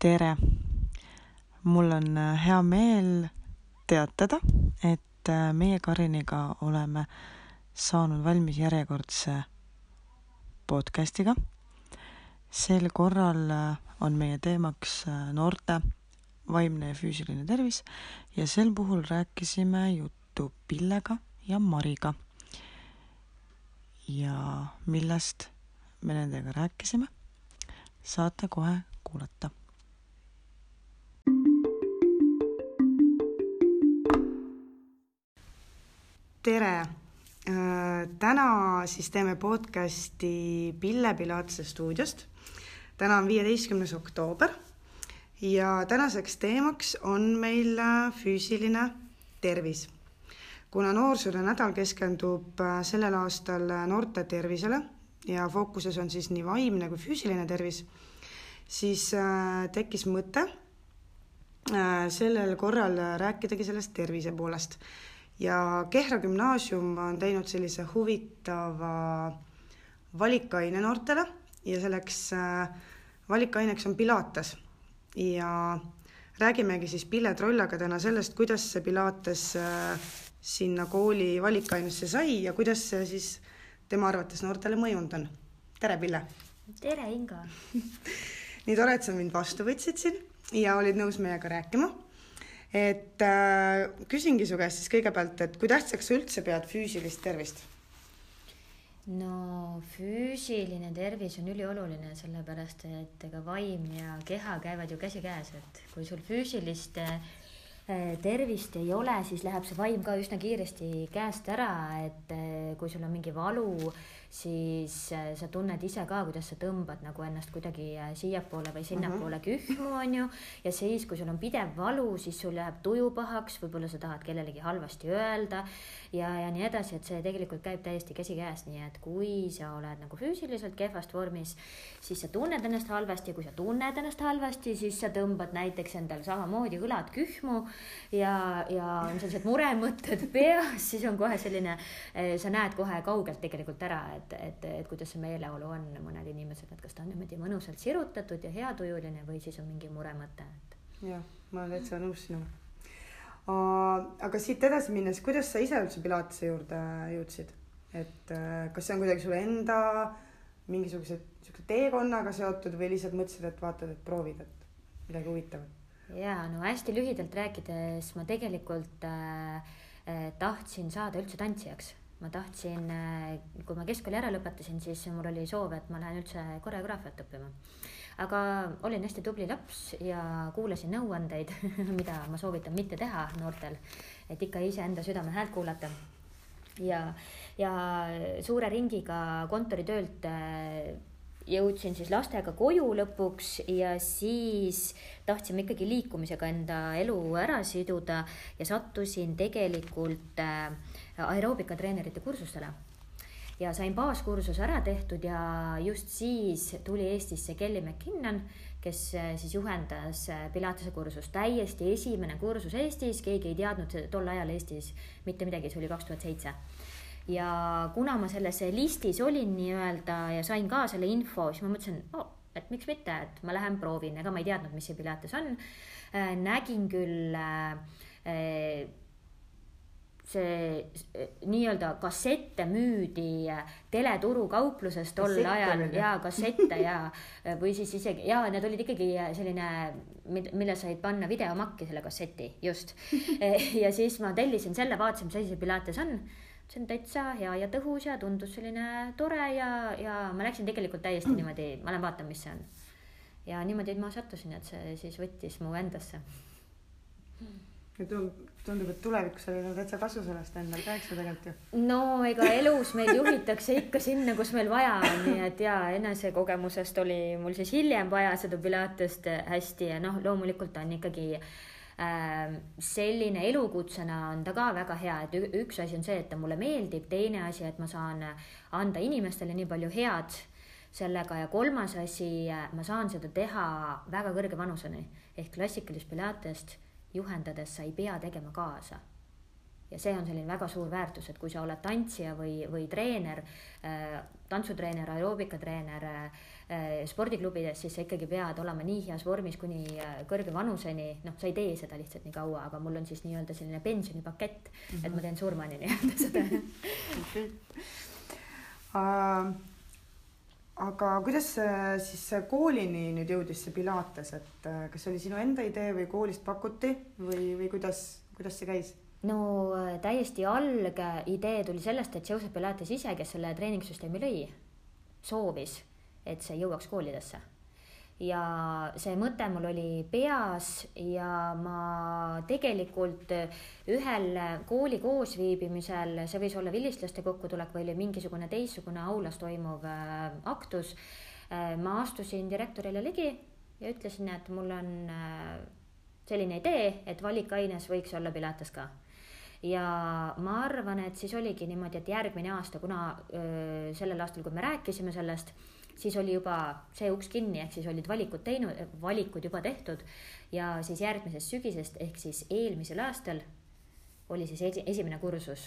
tere! mul on äh, hea meel teatada, et äh, meie Kariniga oleme saanud valmis järjekordse podcastiga. sel korral äh, on meie teemaks noorte vaimne ja füüsiline tervis ja sel puhul rääkisime juttu Pillega ja Mariga. ja millest me nendega rääkisime, saate kohe kuulata tere! Äh, täna siis teeme podcasti Pille Pilatse stuudiost. täna on viieteistkümnes oktoober ja tänaseks teemaks on meil äh, füüsiline tervis. kuna Noorsootöö nädal keskendub äh, sellel aastal noorte tervisele ja fookuses on siis nii vaimne kui füüsiline tervis, siis tekkis mõte sellel korral rääkidagi sellest tervise poolest ja Kehra gümnaasium on teinud sellise huvitava valikaine noortele ja selleks äh, valikaineks on Pilates ja räägimegi siis Pille Trollaga täna sellest, kuidas see Pilates äh, sinna kooli valikainesse sai ja kuidas see siis tema arvates noortele mõjunud on. tere, Pille! tere, Inga nii tore, et sa mind vastu võtsid siin ja olid nõus meiega rääkima et äh, küsingi su käest siis kõigepealt, et kui tähtsaks sa üldse pead füüsilist tervist? no füüsiline tervis on ülioluline, sellepärast et ega vaim ja keha käivad ju käsikäes, et kui sul füüsilist äh, tervist ei ole, siis läheb see vaim ka üsna kiiresti käest ära, et äh, kui sul on mingi valu siis äh, sa tunned ise ka, kuidas sa tõmbad nagu ennast kuidagi äh, siiapoole või sinnapoole mhm. -huh. kühmu, on ju. ja siis, kui sul on pidev valu, siis sul läheb tuju pahaks, võib-olla sa tahad kellelegi halvasti öelda ja, ja nii edasi, et see tegelikult käib täiesti käsikäes, nii et kui sa oled nagu füüsiliselt kehvast vormis, siis sa tunned ennast halvasti, kui sa tunned ennast halvasti, siis sa tõmbad näiteks endal samamoodi õlad kühmu ja, ja on sellised muremõtted peas, siis on kohe selline, äh, sa näed kohe kaugelt tegelikult ära, et, et, et kuidas see meeleolu on mõned inimesed, et kas ta on niimoodi mõnusalt sirutatud ja heatujuline või siis on mingi muremõte, et. jah, ma olen täitsa nõus sinuga. aga siit edasi minnes, kuidas sa ise üldse Pilatese juurde jõudsid, et äh, kas see on kuidagi sulle enda mingisuguse siukse teekonnaga seotud või lihtsalt mõtlesid, et vaatad, et proovid, et midagi huvitavat? ja no hästi lühidalt rääkides ma tegelikult äh, äh, tahtsin saada üldse tantsijaks ma tahtsin, äh, kui ma keskkooli ära lõpetasin, siis mul oli soov, et ma lähen üldse koreograafiat õppima. aga olin hästi tubli laps ja kuulasin nõuandeid, mida ma soovitan mitte teha noortel, et ikka iseenda südame häält kuulata. ja, ja suure ringiga kontoritöölt äh, jõudsin siis lastega koju lõpuks ja siis tahtsime ikkagi liikumisega enda elu ära siduda ja sattusin tegelikult äh, aeroobikatreenerite kursustele. Ja sain baaskursuse ära tehtud ja just siis tuli Eestisse Kelly McKinnon, kes äh, siis juhendas äh, Pilatese kursust, täiesti esimene kursus Eestis, keegi ei teadnud tol ajal Eestis mitte midagi, see oli kaks tuhat seitse ja kuna ma selles listis olin nii-öelda ja sain ka selle info, siis ma mõtlesin oh,, et miks mitte, et ma lähen proovin, ega ma ei teadnud, mis see Pilates on. Äh, nägin küll äh, see nii-öelda kassette müüdi teleturukaupluses tol kassette ajal. ja kassette ja või siis isegi ja need olid ikkagi selline, mille said panna videomakki selle kasseti just. Ja siis ma tellisin selle, vaatasin, mis asi see Pilates on see on täitsa hea ja tõhus ja tundus selline tore ja, ja ma läksin tegelikult täiesti niimoodi, ma lähen vaatan, mis see on. ja niimoodi ma sattusin, et see siis võttis mu endasse ja tundub, et tulevikus oli nagu täitsa kasu sellest endal ka, eks ju tegelikult ju. no ega elus meid juhitakse ikka sinna, kus meil vaja on, nii et ja enesekogemusest oli mul siis hiljem vaja seda Pilatest hästi ja noh, loomulikult on ikkagi äh, selline elukutsena on ta ka väga hea, et üks asi on see, et ta mulle meeldib, teine asi, et ma saan anda inimestele nii palju head sellega ja kolmas asi, ma saan seda teha väga kõrge vanuseni. Ehk klassikalist Pilatest juhendades sa ei pea tegema kaasa ja see on selline väga suur väärtus, et kui sa oled tantsija või, või treener, tantsutreener, aeroobikatreener spordiklubides, siis sa ikkagi pead olema nii heas vormis kuni kõrge vanuseni, noh, sa ei tee seda lihtsalt nii kaua, aga mul on siis nii-öelda selline pensionipakett mm, -hmm. et ma teen surmani nii-öelda seda uh, aga kuidas siis koolini nüüd jõudis, see Pilates, et äh, kas see oli sinu enda idee või koolist pakuti või, või kuidas, kuidas see käis? No äh, täiesti algidee tuli sellest, et Joseph Pilates ise, kes selle treeningsüsteemi lõi, soovis, et see jõuaks koolidesse. Ja see mõte mul oli peas ja ma tegelikult ühel kooli koosviibimisel, see võis olla vilistlaste kokkutulek või oli mingisugune teistsugune aulas toimuv äh, aktus, äh, ma astusin direktorile ligi ja ütlesin, et mul on selline idee, et valikaines võiks olla pilates ka ja ma arvan, et siis oligi niimoodi, et järgmine aasta, kuna öö, sellel aastal, kui me rääkisime sellest, siis oli juba see uks kinni, ehk siis olid valikud teinud, valikud juba tehtud ja siis järgmisest sügisest ehk siis eelmisel aastal oli siis esi, esimene kursus,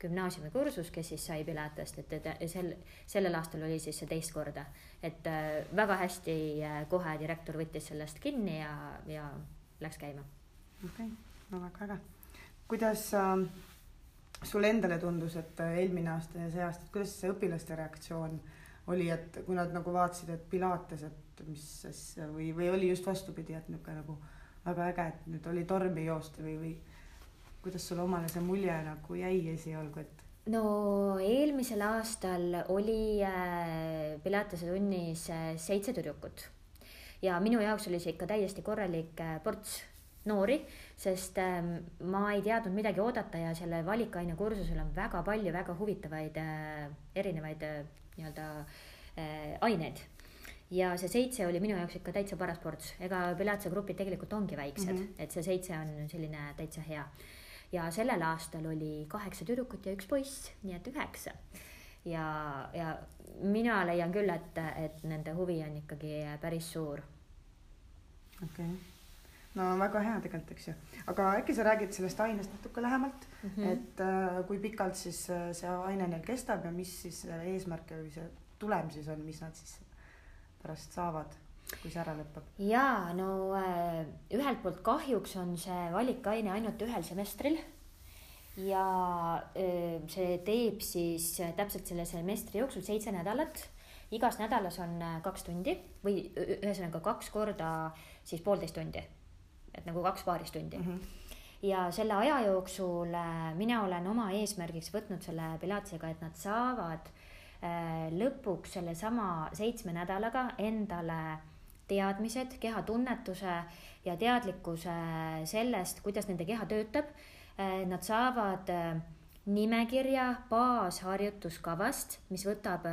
gümnaasiumikursus, kes siis sai Pilatest, et, et sel, sellel aastal oli siis see teist korda. et väga hästi kohe direktor võttis sellest kinni ja, ja läks käima. okei okay., no väga äge. Kuidas äh, sulle endale tundus, et äh, eelmine aasta ja see aasta, et kuidas see õpilaste reaktsioon oli, et kui nad nagu vaatasid, et Pilates, et mis asja või, või oli just vastupidi, et niisugune nagu väga äge, et nüüd oli tormi joosta või, või kuidas sulle omale see mulje nagu jäi esialgu, et? no eelmisel aastal oli äh, Pilatese tunnis äh, seitse tüdrukut ja minu jaoks oli see ikka täiesti korralik ports noori, sest ähm, ma ei teadnud midagi oodata ja selle valikaine kursusel on väga palju väga huvitavaid erinevaid nii-öelda äh, aineid ja see seitse oli minu jaoks ikka täitsa paras ports, ega Pilatse grupid tegelikult ongi väiksed mm, -hmm. et see seitse on selline täitsa hea. ja sellel aastal oli kaheksa tüdrukut ja üks poiss, nii et üheksa. ja, ja mina leian küll, et, et nende huvi on ikkagi päris suur. okei okay no väga hea tegelikult, eks ju, aga äkki sa räägid sellest ainest natuke lähemalt mm, -hmm. et äh, kui pikalt siis äh, see aine neil kestab ja mis siis eesmärk või see tulem siis on, mis nad siis pärast saavad, kui see ära lõpeb? ja no äh, ühelt poolt kahjuks on see valikaine ainult ühel semestril ja äh, see teeb siis täpselt selle semestri jooksul seitse nädalat igas nädalas on äh, kaks tundi või ühesõnaga kaks korda siis poolteist tundi et nagu kaks paaristundi mm. -hmm ja selle aja jooksul äh, mina olen oma eesmärgiks võtnud selle pilatisega, et nad saavad äh, lõpuks sellesama seitsme nädalaga endale teadmised, kehatunnetuse ja teadlikkuse sellest, kuidas nende keha töötab. Äh, nad saavad nimekirja baasharjutuskavast, mis võtab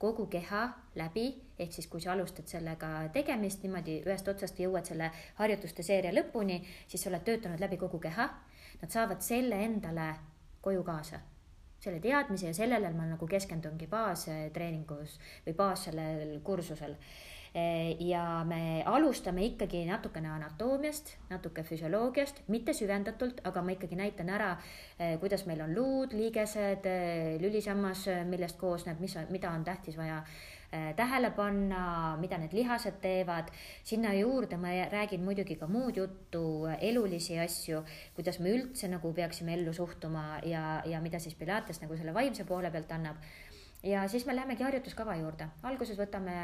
kogu keha läbi. Ehk siis, kui sa alustad sellega tegemist niimoodi ühest otsast jõuad selle harjutuste seeria lõpuni, siis sa oled töötanud läbi kogu keha. Nad saavad selle endale koju kaasa, selle teadmise ja sellele ma nagu keskendungi baastreeningus või baas sellel kursusel ja me alustame ikkagi natukene anatoomiast, natuke füsioloogiast, mitte süvendatult, aga ma ikkagi näitan ära, kuidas meil on luud, liigesed, lülisammas, millest koosneb, mis mida on tähtis vaja Äh, tähele panna, mida need lihased teevad. sinna juurde ma räägin muidugi ka muud juttu, elulisi asju, kuidas me üldse nagu peaksime ellu suhtuma ja, ja mida siis Pilates nagu selle vaimse poole pealt annab ja siis me lähemegi harjutuskava juurde, alguses võtame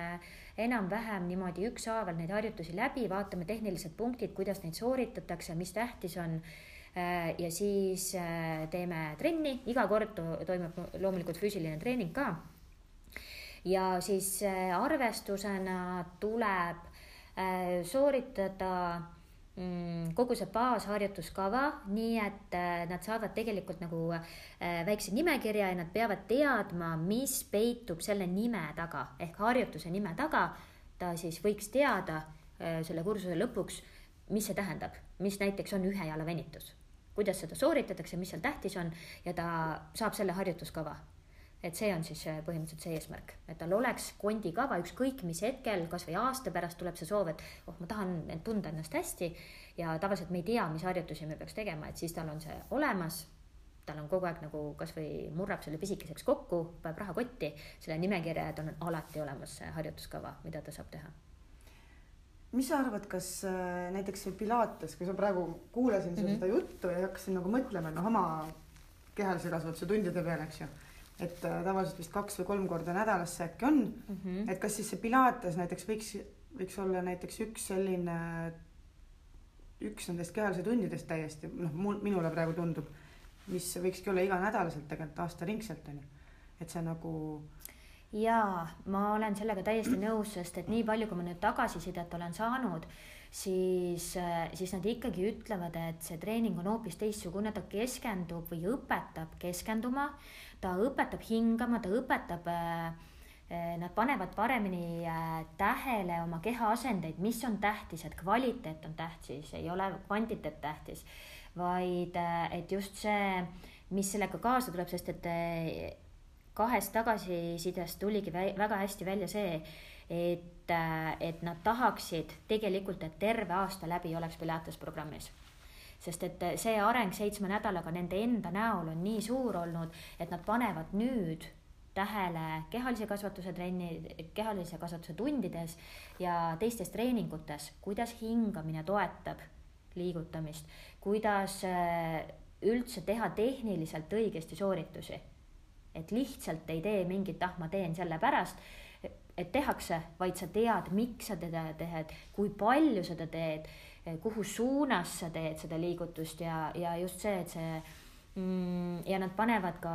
enam-vähem niimoodi ükshaaval neid harjutusi läbi, vaatame tehnilised punktid, kuidas neid sooritatakse, mis tähtis on. Äh, ja siis äh, teeme trenni, iga kord toimub loomulikult füüsiline treening ka ja siis äh, arvestusena tuleb sooritada kogu see baasharjutuskava, nii et äh, nad saavad tegelikult nagu väikse nimekirja ja nad peavad teadma, mis peitub selle nime taga ehk harjutuse nime taga. ta siis võiks teada selle kursuse lõpuks, mis see tähendab, mis näiteks on ühe jala venitus, kuidas seda sooritatakse, mis seal tähtis on ja ta saab selle harjutuskava et see on siis äh, põhimõtteliselt see eesmärk, et tal oleks kondikava, ükskõik mis hetkel, kasvõi aasta pärast tuleb see soov, et oh, ma tahan tunda ennast hästi. Ja tavaliselt me ei tea, mis harjutusi me peaks tegema, et siis tal on see olemas. Tal on kogu aeg nagu kasvõi murrab selle pisikeseks kokku, paneb rahakotti, selle nimekirja, et on alati olemas see harjutuskava, mida ta saab teha. Mis sa arvad, kas äh, näiteks see Pilates, kui sa praegu kuulasin mm -hmm. seda juttu ja hakkasin nagu mõtlema, noh oma kehalise kasvatuse tundide peale, eks ju. Et äh, tavaliselt vist kaks või kolm korda nädalas see äkki on mm. -hmm. et kas siis see Pilates näiteks võiks, võiks olla näiteks üks selline, üks nendest kehalise tundidest täiesti, noh, mul, minule praegu tundub, mis võikski olla iganädalaselt tegelikult aastaringselt on ju. et see nagu jaa, ma olen sellega täiesti nõus, sest et nii palju, kui ma nüüd tagasisidet olen saanud, siis, siis nad ikkagi ütlevad, et see treening on hoopis teistsugune, ta keskendub või õpetab keskenduma, ta õpetab hingama, ta õpetab äh, Nad panevad paremini äh, tähele oma keha asendeid, mis on tähtis, et kvaliteet on tähtis, ei ole kvantiteet tähtis, vaid äh, et just see, mis sellega kaasa tuleb, sest et kahest tagasisidest tuligi väga hästi välja see, et, äh, et nad tahaksid tegelikult, et terve aasta läbi oleks Pilates programmis. Sest et see areng seitsme nädalaga nende enda näol on nii suur olnud, et nad panevad nüüd tähele kehalise kasvatuse trenni, kehalise kasvatuse tundides ja teistes treeningutes, kuidas hingamine toetab liigutamist, kuidas äh, üldse teha tehniliselt õigesti sooritusi. Et lihtsalt ei tee mingit, ah, ma teen sellepärast, et tehakse, vaid sa tead, miks sa teda teed, kui palju seda teed, kuhu suunas sa teed seda liigutust ja, ja just see, et see mm, ja nad panevad ka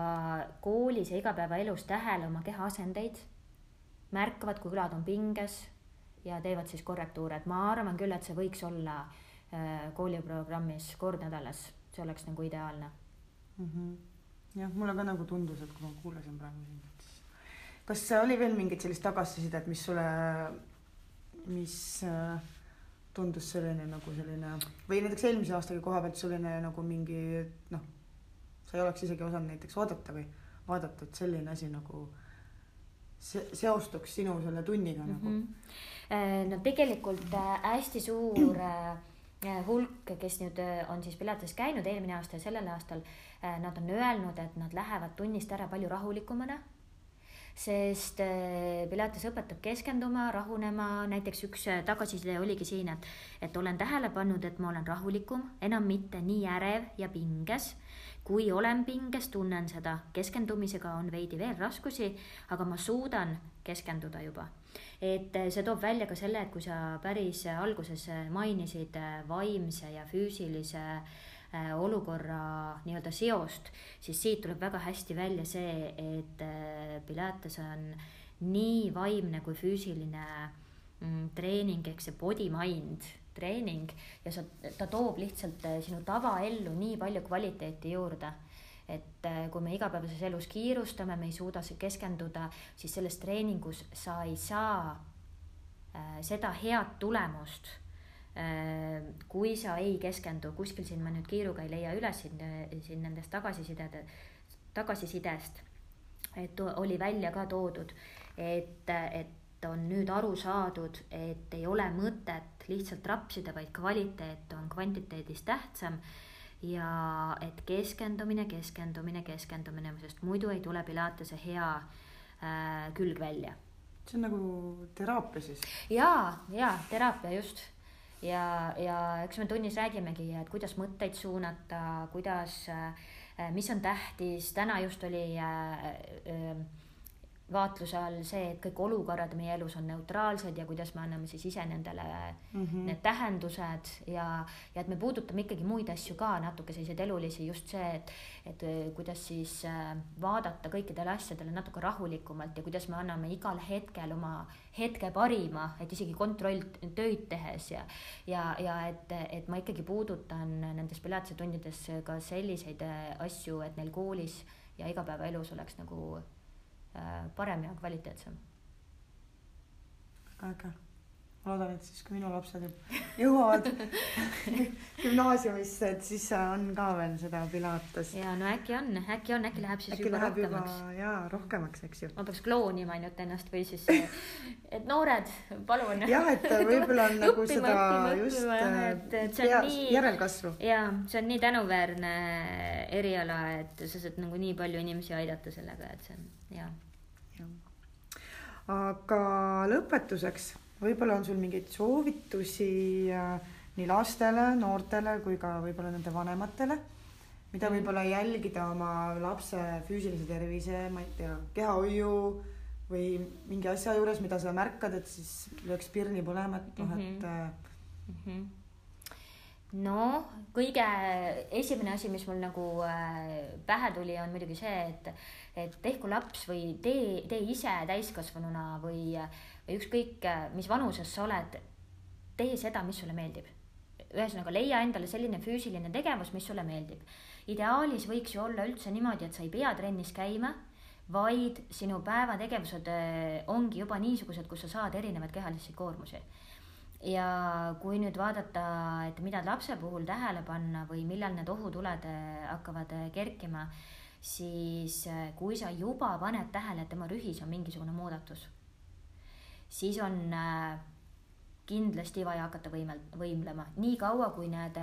koolis ja igapäevaelus tähele oma keha asendeid, märkavad, kui kõlad on pinges ja teevad siis korrektuure, et ma arvan küll, et see võiks olla äh, kooliprogrammis kord nädalas, see oleks nagu ideaalne. Mm. -hmm jah, mulle ka nagu tundus, et kui ma kuulasin praegu sind, et kas oli veel mingit sellist tagasisidet, mis sulle, mis äh, tundus selline nagu selline või näiteks eelmise aastaga koha pealt selline nagu mingi noh, sa ei oleks isegi osanud näiteks oodata või vaadata, et selline asi nagu se seostuks sinu selle tunniga mm -hmm. nagu? no tegelikult äh, hästi suur hulk, kes nüüd on siis Pilates käinud eelmine aasta ja sellel aastal Äh, nad on öelnud, et nad lähevad tunnist ära palju rahulikumana, sest äh, Pilates õpetab keskenduma, rahunema, näiteks üks äh, tagasiside oligi siin, et, et olen tähele pannud, et ma olen rahulikum, enam mitte nii ärev ja pinges. kui olen pinges, tunnen seda, keskendumisega on veidi veel raskusi, aga ma suudan keskenduda juba. Et see toob välja ka selle, et kui sa päris alguses mainisid vaimse ja füüsilise äh, Äh, olukorra nii-öelda seost, siis siit tuleb väga hästi välja see, et äh, Pilates on nii vaimne kui füüsiline mm, treening ehk see body-mind treening ja sa, ta toob lihtsalt äh, sinu tavaellu nii palju kvaliteeti juurde. Et kui me igapäevases elus kiirustame, me ei suuda keskenduda, siis selles treeningus sa ei saa seda head tulemust Äh, kui sa ei keskendu, kuskil siin ma nüüd kiiruga ei leia üles siin, siin nendest tagasisidede, tagasisidest, et oli välja ka toodud, et, et on nüüd aru saadud, et ei ole mõtet lihtsalt rapsida, vaid kvaliteet on kvantiteedist tähtsam ja et keskendumine, keskendumine, keskendumine, sest muidu ei tule Pilatese hea äh, külg välja. see on nagu teraapia siis? jaa, jaa, teraapia just ja, ja eks me tunnis räägimegi, et kuidas mõtteid suunata, kuidas, äh, mis on tähtis, täna just oli äh, äh, vaatluse all see, et kõik olukorrad meie elus on neutraalsed ja kuidas me anname siis ise nendele mm -hmm. need tähendused ja, ja et me puudutame ikkagi muid asju ka natuke selliseid elulisi, just see, et, et äh, kuidas siis äh, vaadata kõikidele asjadele natuke rahulikumalt ja kuidas me anname igal hetkel oma hetke parima, et isegi kontrolltöid tehes ja, ja, ja et, et ma ikkagi puudutan nendes pilatise tundides ka selliseid äh, asju, et neil koolis ja igapäevaelus oleks nagu parem ja kvaliteetsem. väga äge. Ma loodan, et siis, kui minu lapsed jõuavad gümnaasiumisse, et siis on ka veel seda pilates. ja no äkki on, äkki on, äkki läheb siis äkki juba läheb rohkemaks. jaa, rohkemaks, eks ju. ma peaks kloonima ainult ennast või siis, et noored, palun. jah, et võib-olla on nagu seda õppima, just õppima, äh, et- et pea- nii- järelkasvu. jaa, see on nii tänuväärne eriala, et sa saad nagu nii palju inimesi aidata sellega, et see on jaa. aga lõpetuseks, võib-olla on sul mingeid soovitusi äh, nii lastele, noortele kui ka võib-olla nende vanematele, mida Mhm. võib-olla jälgida oma lapse füüsilise tervise, ma ei tea, kehahoiu või mingi asja juures, mida sa märkad, et siis lööks pirni põlema, et noh, et Mhm. äh, Mhm. no kõige esimene asi, mis mul nagu äh, pähe tuli, on muidugi see, et, et tehku laps või tee, tee ise täiskasvanuna või, või ükskõik, mis vanuses sa oled, tee seda, mis sulle meeldib. ühesõnaga leia endale selline füüsiline tegevus, mis sulle meeldib. ideaalis võiks ju olla üldse niimoodi, et sa ei pea trennis käima vaid sinu päevategevused äh, ongi juba niisugused, kus sa saad erinevaid kehalisi koormusi ja kui nüüd vaadata, et mida lapse puhul tähele panna või millal need ohutuled äh, hakkavad äh, kerkima, siis äh, kui sa juba paned tähele, et tema rühis on mingisugune muudatus, siis on kindlasti vaja hakata võimel-, võimlema, niikaua kui need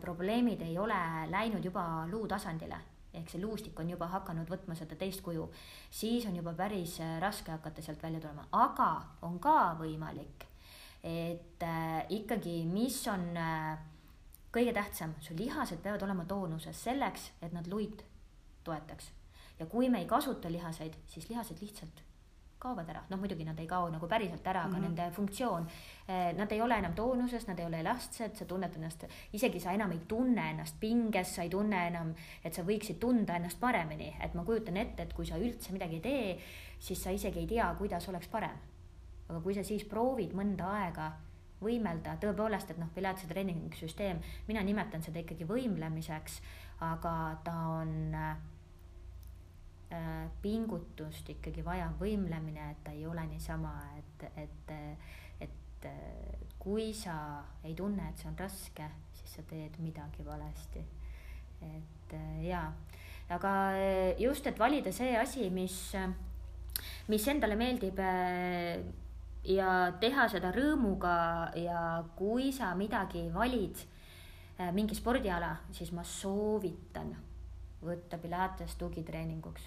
probleemid ei ole läinud juba luutasandile ehk see luustik on juba hakanud võtma seda teist kuju, siis on juba päris raske hakata sealt välja tulema, aga on ka võimalik et äh, ikkagi, mis on äh, kõige tähtsam, su lihased peavad olema toonuses selleks, et nad luid toetaks. ja kui me ei kasuta lihaseid, siis lihased lihtsalt kaovad ära, noh muidugi nad ei kao nagu päriselt ära, aga mm. -hmm. nende funktsioon eh,, nad ei ole enam toonuses, nad ei ole elastsed, sa tunned ennast, isegi sa enam ei tunne ennast pinges, sa ei tunne enam, et sa võiksid tunda ennast paremini, et ma kujutan ette, et kui sa üldse midagi ei tee, siis sa isegi ei tea, kuidas oleks parem aga kui sa siis proovid mõnda aega võimelda, tõepoolest, et noh, pilatuse treeningusüsteem, mina nimetan seda ikkagi võimlemiseks, aga ta on äh, pingutust ikkagi vaja võimlemine, et ta ei ole niisama, et, et, et kui sa ei tunne, et see on raske, siis sa teed midagi valesti. et jaa, aga just, et valida see asi, mis, mis endale meeldib ja teha seda rõõmuga ja kui sa midagi valid, mingi spordiala, siis ma soovitan võtta Pilates tugitreeninguks.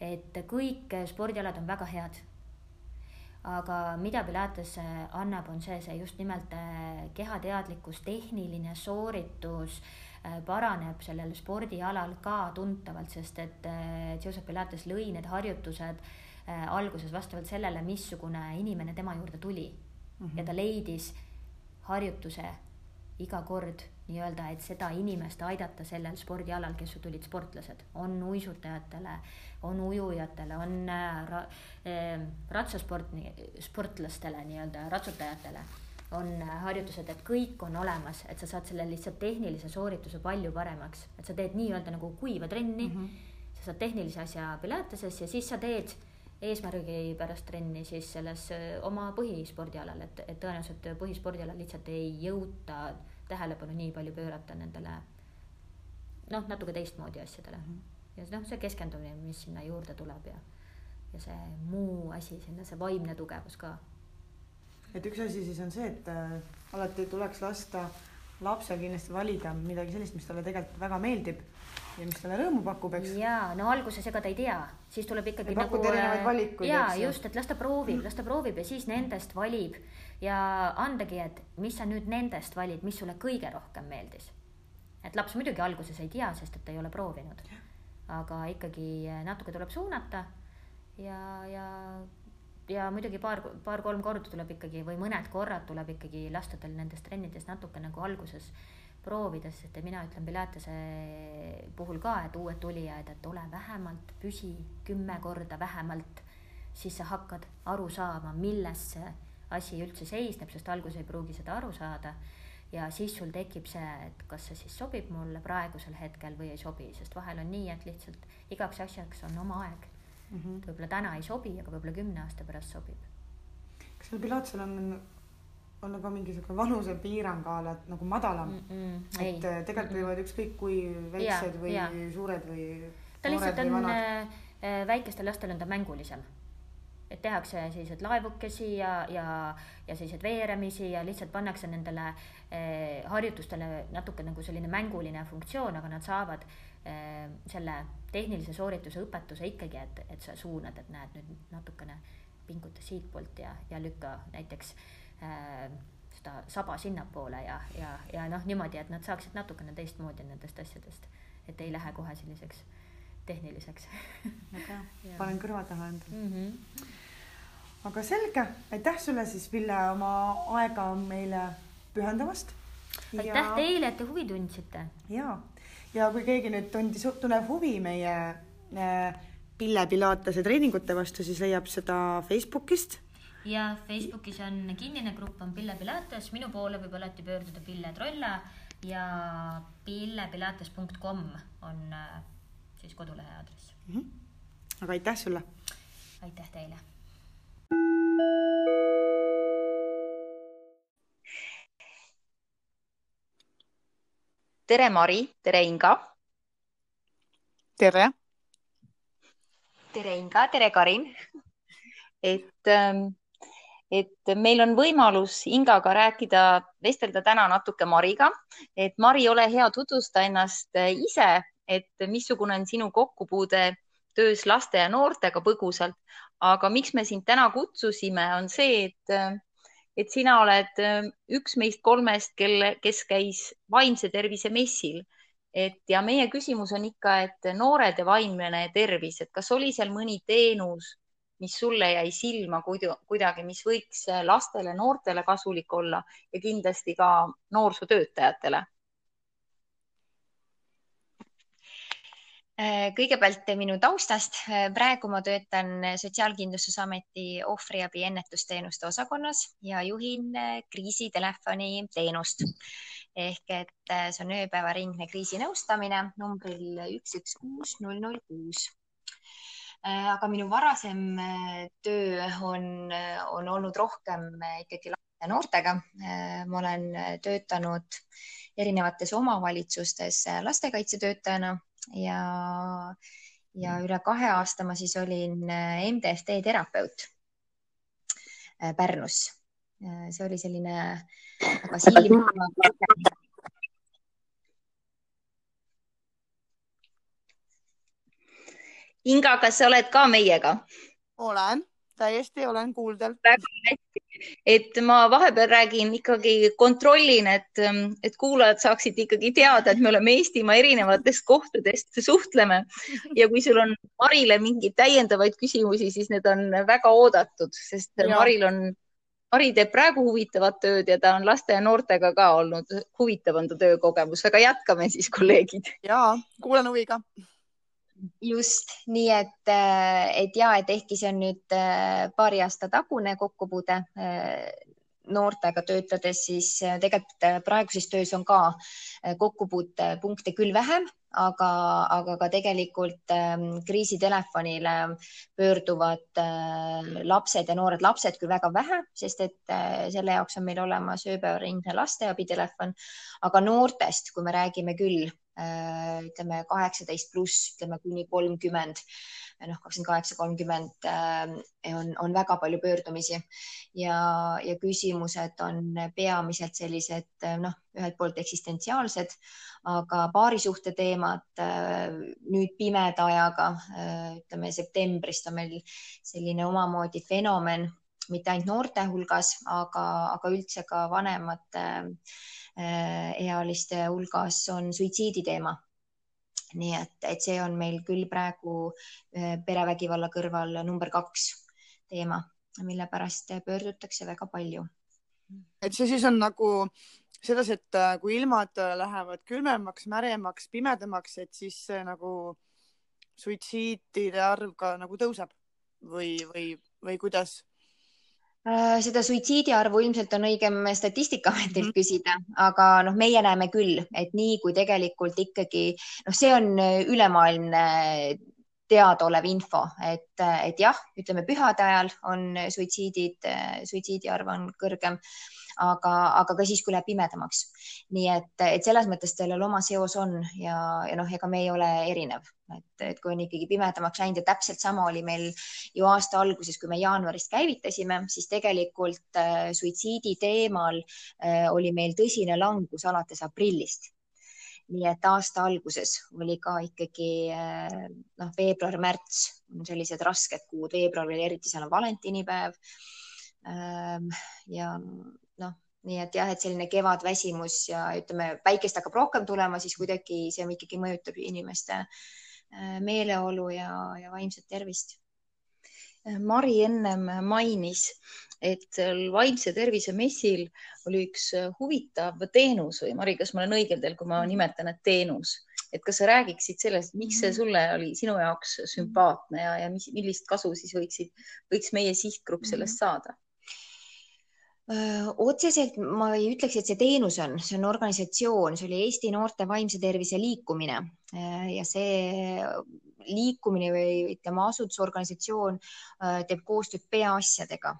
et kõik spordialad on väga head. aga mida Pilates annab, on see, see just nimelt kehateadlikkus, tehniline sooritus paraneb sellel spordialal ka tuntavalt, sest et Joseph Pilates lõi need harjutused alguses vastavalt sellele, missugune inimene tema juurde tuli mm. -hmm. ja ta leidis harjutuse iga kord nii-öelda, et seda inimest aidata sellel spordialal, kes ju tulid sportlased, on uisutajatele, on ujujatele, on ra, äh, ratsasport, sportlastele nii-öelda, ratsutajatele on harjutused, et kõik on olemas, et sa saad selle lihtsalt tehnilise soorituse palju paremaks, et sa teed nii-öelda nagu kuiva trenni mm, -hmm. sa saad tehnilise asja pilateses ja siis sa teed eesmärgi pärast trenni siis selles oma põhispordialal, et, et tõenäoliselt põhispordialal lihtsalt ei jõuta tähelepanu nii palju pöörata nendele noh, natuke teistmoodi asjadele mm. -hmm. ja noh, see keskendumine, mis sinna juurde tuleb ja, ja see muu asi sinna, see vaimne tugevus ka. et üks asi siis on see, et äh, alati tuleks lasta lapsel kindlasti valida midagi sellist, mis talle tegelikult väga meeldib ja mis talle rõõmu pakub, eks. ja no alguses ega ta ei tea, siis tuleb ikkagi ja nagu. valikuid. ja just, et las ta proovib, las ta proovib ja siis nendest valib ja andagi, et mis sa nüüd nendest valid, mis sulle kõige rohkem meeldis. et laps muidugi alguses ei tea, sest et ta ei ole proovinud, aga ikkagi natuke tuleb suunata ja, ja ja muidugi paar, paar-kolm korda tuleb ikkagi või mõned korrad tuleb ikkagi lasta tal nendes trennides natuke nagu alguses proovida, sest mina ütlen Pilatese puhul ka, et uued tulijad, et ole vähemalt, püsi kümme korda vähemalt, siis sa hakkad aru saama, milles see asi üldse seisneb, sest alguses ei pruugi seda aru saada. ja siis sul tekib see, et kas see siis sobib mulle praegusel hetkel või ei sobi, sest vahel on nii, et lihtsalt igaks asjaks on oma aeg mm. -hmm. võib-olla täna ei sobi, aga võib-olla kümne aasta pärast sobib. kas seal Pilatesel on olla ka mingisugune vanusepiirang a la nagu madalam mm. -mm, et ei. tegelikult võivad ükskõik kui väiksed ja, või ja. suured või. ta lihtsalt on, väikestel lastel on ta mängulisem et tehakse selliseid laevukesi ja, ja, ja selliseid veeremisi ja lihtsalt pannakse nendele eh, harjutustele natuke nagu selline mänguline funktsioon, aga nad saavad eh, selle tehnilise soorituse õpetuse ikkagi, et, et sa suunad, et näed nüüd natukene pinguta siitpoolt ja, ja lükka näiteks eh, seda saba sinnapoole ja, ja, ja noh, niimoodi, et nad saaksid natukene teistmoodi nendest asjadest, et ei lähe kohe selliseks tehniliseks. Väga hea, panen kõrva taha endale mm. -hmm aga selge, aitäh sulle siis, Ville, oma aega meile pühendamast. aitäh ja... teile, et te huvi tundsite. ja, ja kui keegi nüüd tundis, tunneb huvi meie äh, Pille Pilatese treeningute vastu, siis leiab seda Facebookist. ja Facebookis on kinnine grupp on Pille Pilates, minu poole võib alati pöörduda Pille Trolla ja pillepilates.com on äh, siis kodulehe aadress mm. -hmm. aga aitäh sulle. aitäh teile tere, Mari, tere, Inga. tere. tere, Inga, tere, Karin. et, ähm, et meil on võimalus Ingaga rääkida, vestelda täna natuke Mariga, et Mari, ole hea, tutvusta ennast äh, ise, et missugune on sinu kokkupuude töös laste ja noortega põgusalt, aga miks me sind täna kutsusime, on see, et, et sina oled äh, üks meist kolmest, kelle, kes käis vaimse tervise messil. et ja meie küsimus on ikka, et noored ja vaimne tervis, et kas oli seal mõni teenus, mis sulle jäi silma kuidagi, mis võiks lastele, noortele kasulik olla ja kindlasti ka noorsootöötajatele kõigepealt minu taustast. Äh, praegu ma töötan Sotsiaalkindlustusameti ohvriabi ennetusteenuste osakonnas ja juhin äh, kriisitelefoni teenust ehk et see on ööpäevaringne kriisinõustamine numbril üks, üks, kuus, null, null, kuus. aga minu varasem töö on, on olnud rohkem ikkagi laste ja noortega. ma olen töötanud erinevates omavalitsustes lastekaitsetöötajana ja, ja üle kahe aasta ma siis olin äh, MDFD terapeut äh, Pärnus. Äh, see oli selline väga silm. Inga, kas sa oled ka meiega? olen, täiesti olen kuuldel. väga hästi et ma vahepeal räägin ikkagi, kontrollin, et, et kuulajad saaksid ikkagi teada, et me oleme Eestimaa erinevatest kohtadest, suhtleme ja kui sul on Marile mingeid täiendavaid küsimusi, siis need on väga oodatud, sest ja. Maril on, Mari teeb praegu huvitavat tööd ja ta on laste ja noortega ka olnud, huvitav on ta töökogemus, aga jätkame siis, kolleegid. ja kuulan huviga just nii, et, äh, et ja, et ehkki see on nüüd äh, paari aasta tagune kokkupuude äh, noortega töötades, siis tegelikult praeguses töös on ka kokkupuutepunkte küll vähem, aga, aga ka tegelikult ähm, kriisitelefonile pöörduvad lapsed ja noored lapsed küll väga vähe, sest et selle jaoks on meil olemas ööpäevaringne lasteabitelefon, aga noortest, kui me räägime küll Äh, ütleme kaheksateist pluss, ütleme kuni kolmkümmend, noh, kakskümmend kaheksa, kolmkümmend äh, on, on väga palju pöördumisi. Ja, ja küsimused on peamiselt sellised noh, ühelt poolt eksistentsiaalsed, aga paarisuhte teemad nüüd pimeda ajaga, ütleme septembrist on meil selline omamoodi fenomen, mitte ainult noorte hulgas, aga, aga üldse ka vanemate äh, Äh, ealiste hulgas on suitsiidi teema. nii et, et see on meil küll praegu äh, perevägivalla kõrval number kaks teema, mille pärast pöördutakse väga palju. et see siis on nagu sedasi, et äh, kui ilmad lähevad külmemaks, märemaks, pimedamaks, et siis nagu suitsiidide arv ka nagu tõuseb või, või, või kuidas? Äh, seda suitsiidi arvu ilmselt on õigem Statistikaametilt mhm. küsida, aga noh, meie näeme küll, et nii kui tegelikult ikkagi noh, see on ülemaailmne teadaolev info, et, et jah, ütleme pühade ajal on suitsiidid, suitsiidi arv on kõrgem, aga, aga ka siis, kui läheb pimedamaks. nii et, et selles mõttes sellel oma seos on ja, ja noh, ega me ei ole erinev, et, et kui on ikkagi pimedamaks läinud ja täpselt sama oli meil ju aasta alguses, kui me jaanuarist käivitasime, siis tegelikult äh, suitsiidi teemal äh, oli meil tõsine langus alates aprillist nii et aasta alguses oli ka ikkagi eh, noh, veebruar-märts on sellised rasked kuud, veebruar veel eriti, seal on valentinipäev. Ehm, ja noh, nii et jah, et selline kevadväsimus ja ütleme, päikest hakkab rohkem tulema, siis kuidagi see ikkagi mõjutab inimeste eh, meeleolu ja, ja vaimset tervist. Mari ennem mainis, et vaimse tervise messil oli üks äh, huvitav teenus või Mari, kas ma olen õigel teel, kui ma mhm. nimetan, et teenus, et kas sa räägiksid sellest, miks see mhm. sulle oli sinu jaoks sümpaatne ja, ja mis, millist kasu siis võiksid, võiks meie sihtgrupp sellest mhm. saada? Otseselt ma ei ütleks, et see teenus on, see on organisatsioon, see oli Eesti Noorte Vaimse Tervise Liikumine. Ja see liikumine või ütleme, asutusorganisatsioon teeb koostööd peaasjadega.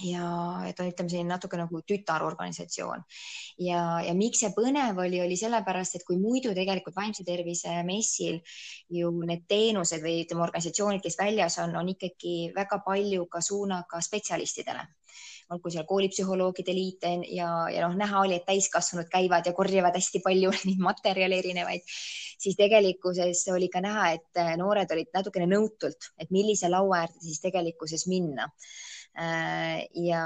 Ja on, ütleme selline natuke nagu tütarorganisatsioon ja, ja miks see põnev oli, oli sellepärast, et kui muidu tegelikult vaimse tervise messil ju need teenused või ütleme, organisatsioonid, kes väljas on, on ikkagi väga palju ka suunaga spetsialistidele olgu seal koolipsühholoogide liit ja, ja noh, näha oli, et täiskasvanud käivad ja korjavad hästi palju neid materjale erinevaid, siis tegelikkuses oli ka näha, et noored olid natukene nõutult, et millise laua äärde siis tegelikkuses minna Äh, ja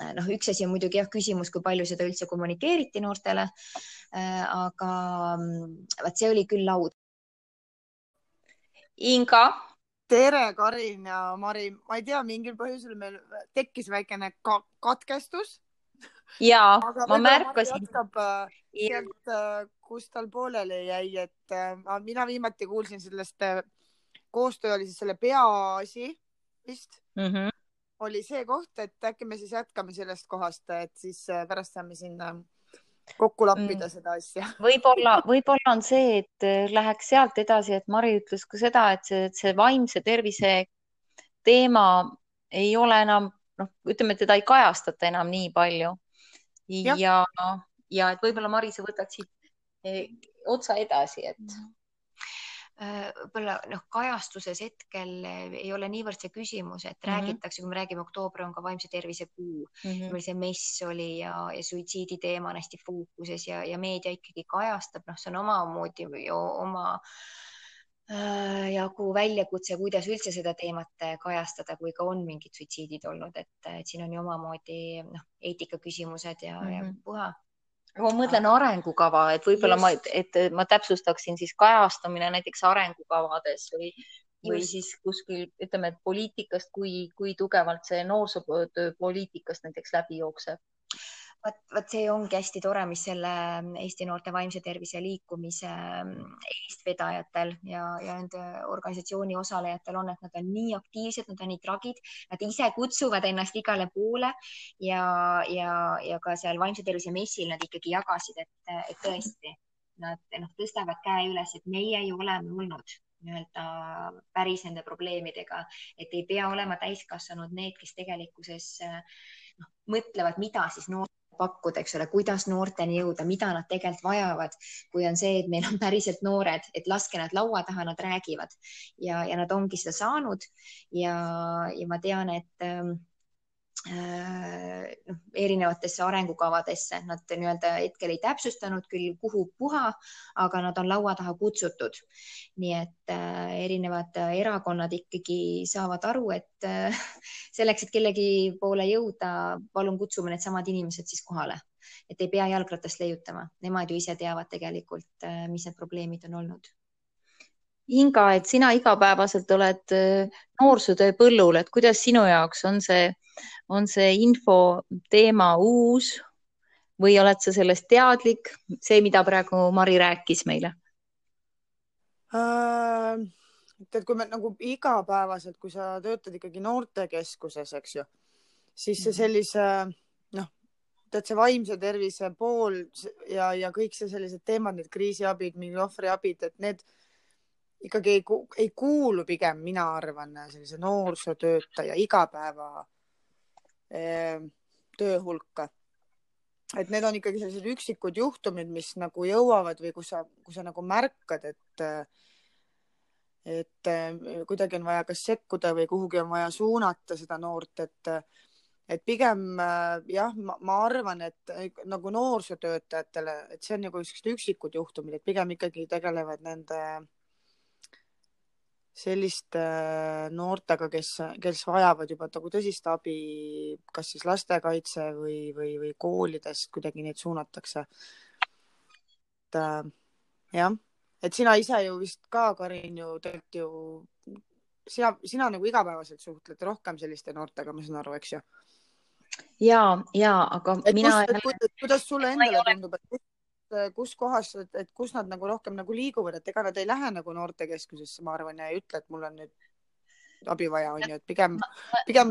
äh, noh, üks asi on muidugi jah, küsimus, kui palju seda üldse kommunikeeriti noortele. Aga mm, vot see oli küll laud. Inga. Tere, Karin ja Mari, ma ei tea, mingil põhjusel meil tekkis väikene ka katkestus. ja ma märkasin. sealt, kus tal pooleli jäi, et mina viimati kuulsin sellest, koostöö oli siis selle peaasi vist mm. -hmm. oli see koht, et äkki me siis jätkame sellest kohast, et siis äh, pärast saame sinna kokku lappida mm. seda asja. võib-olla, võib-olla on see, et äh, läheks sealt edasi, et Mari ütles ka seda, et see, see vaimse tervise teema ei ole enam, noh, ütleme, teda ei kajastata enam nii palju. ja, ja, ja et võib-olla Mari, sa võtad siit eh, otsa edasi, et mm. Võib-olla noh, kajastuses hetkel äh, ei ole niivõrd see küsimus, et mm -hmm. räägitakse, kui me räägime, oktoober on ka vaimse tervise kuu mm, -hmm. see mess oli ja, ja suitsiidi teema on hästi fookuses ja, ja meedia ikkagi kajastab, noh, see on omamoodi ju oma äh, jagu väljakutse, kuidas üldse seda teemat kajastada, kui ka on mingid suitsiidid olnud, et, siin on ju omamoodi noh, eetika küsimused ja mm, -hmm. ja mhm. puha ma mõtlen arengukava, et võib-olla ma, et ma täpsustaksin siis kajastamine näiteks arengukavades või, või siis kuskil ütleme, et poliitikast, kui, kui tugevalt see noorsootöö poliitikast näiteks läbi jookseb vot, vot see ongi hästi tore, mis selle Eesti Noorte Vaimse Tervise liikumise mm, eestvedajatel ja, ja nende organisatsiooni osalejatel on, et nad on nii aktiivsed, nad on nii tragid, nad ise kutsuvad ennast igale poole ja, ja, ja ka seal vaimse tervise messil nad ikkagi jagasid, et, et tõesti nad noh, tõstavad käe üles, et meie ju oleme olnud nii-öelda päris nende probleemidega, et ei pea olema täiskasvanud need, kes tegelikkuses noh, mõtlevad, mida siis noor pakkuda, eks ole, kuidas noorteni jõuda, mida nad tegelikult vajavad, kui on see, et meil on päriselt noored, et laske nad laua taha, nad räägivad. Ja, ja nad ongi seda saanud. Ja, ja ma tean, et ähm, erinevatesse arengukavadesse, nad nii-öelda hetkel ei täpsustanud küll, kuhu puha, aga nad on laua taha kutsutud. nii et äh, erinevad erakonnad ikkagi saavad aru, et äh, selleks, et kellegi poole jõuda, palun kutsume needsamad inimesed siis kohale, et ei pea jalgratast leiutama, nemad ju ise teavad tegelikult, äh, mis need probleemid on olnud Inga, et sina igapäevaselt oled äh, noorsootöö põllul, et kuidas sinu jaoks on see, on see info teema uus või oled sa sellest teadlik, see, mida praegu Mari rääkis meile äh,? tead, kui me nagu igapäevaselt, kui sa töötad ikkagi noortekeskuses, eks ju, siis see mhm. sellise noh, tead see vaimse tervise pool ja, ja kõik see sellised teemad, need kriisiabid, mingi ohvriabid, et need ikkagi ei, ei kuulu pigem, mina arvan, sellise noorsootöötaja igapäeva eh, töö hulka. et need on ikkagi sellised üksikud juhtumid, mis nagu jõuavad või kus sa, kus sa nagu märkad, et et kuidagi on vaja kas sekkuda või kuhugi on vaja suunata seda noort, et et pigem jah, ma arvan, et nagu noorsootöötajatele, et see on nagu sellised üksikud juhtumid, et pigem ikkagi tegelevad nende selliste noortega, kes, kes vajavad juba nagu tõsist abi, kas siis lastekaitse või, või, või koolidest kuidagi neid suunatakse. et äh, jah, et sina ise ju vist ka, Karin, ju tegelikult ju, sina, sina nagu igapäevaselt suhtled rohkem selliste noortega, ma saan aru, eks ju? ja, ja aga et mina. kuidas, kuidas sulle endale tundub, et Äh, kus kohas, et kus nad nagu rohkem nagu liiguvad, et ega nad ei lähe nagu noortekeskusesse, ma arvan, ja ei ütle, et mul on nüüd abi vaja, on ju, et pigem, pigem.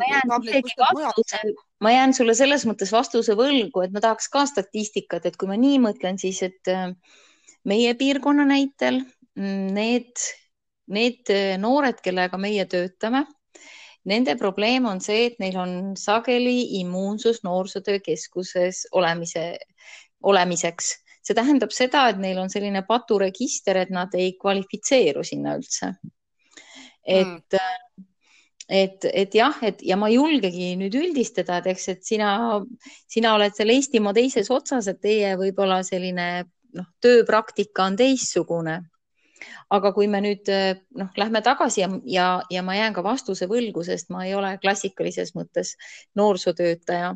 ma jään sulle selles mõttes vastuse võlgu, et ma tahaks ka statistikat, et kui ma nii mõtlen, siis et äh, meie piirkonna näitel mm, need, need äh, noored, kellega meie töötame, nende probleem on see, et neil on sageli immuunsus noorsootöökeskuses olemise, olemiseks see tähendab seda, et neil on selline paturegister, et nad ei kvalifitseeru sinna üldse. et mm., et, et jah, et ja ma ei julgegi nüüd üldistada, et eks, et sina, sina oled seal Eestimaa teises otsas, et teie võib-olla selline noh, tööpraktika on teistsugune aga kui me nüüd noh, lähme tagasi ja, ja, ja ma jään ka vastuse võlgu, sest ma ei ole klassikalises mõttes noorsootöötaja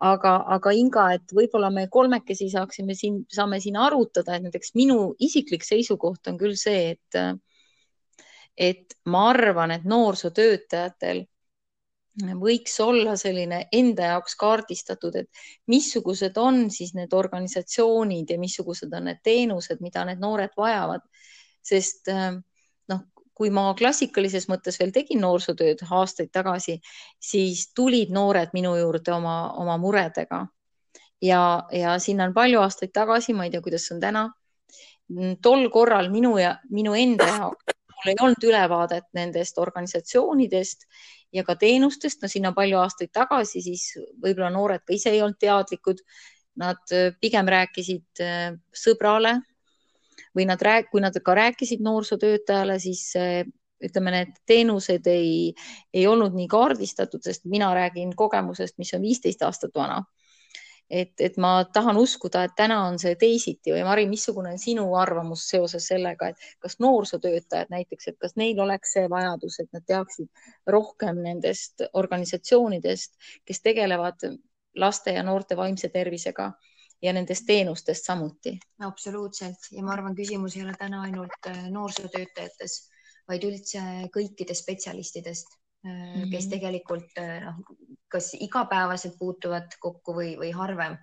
aga, aga Inga, et võib-olla me kolmekesi saaksime siin, saame siin arutada, et näiteks minu isiklik seisukoht on küll see, et, et ma arvan, et noorsootöötajatel võiks olla selline enda jaoks kaardistatud, et missugused on siis need organisatsioonid ja missugused on need teenused, mida need noored vajavad. sest noh, kui ma klassikalises mõttes veel tegin noorsootööd aastaid tagasi, siis tulid noored minu juurde oma, oma muredega. ja, ja sinna on palju aastaid tagasi, ma ei tea, kuidas on täna. tol korral minu ja minu enda jaoks mul ei olnud ülevaadet nendest organisatsioonidest ja ka teenustest, no sinna palju aastaid tagasi, siis võib-olla noored ka ise ei olnud teadlikud. Nad pigem rääkisid äh, sõbrale või nad rääk-, kui nad ka rääkisid noorsootöötajale, siis ütleme, need teenused ei, ei olnud nii kaardistatud, sest mina räägin kogemusest, mis on viisteist aastat vana. et, et ma tahan uskuda, et täna on see teisiti või Mari, missugune on sinu arvamus seoses sellega, et kas noorsootöötajad näiteks, et kas neil oleks see vajadus, et nad teaksid rohkem nendest organisatsioonidest, kes tegelevad laste ja noorte vaimse tervisega ja nendest teenustest samuti. absoluutselt ja ma arvan, küsimus ei ole täna ainult äh, noorsootöötajates, vaid üldse kõikidest spetsialistidest mm, -hmm. kes tegelikult äh, noh, kas igapäevaselt puutuvad kokku või, või harvem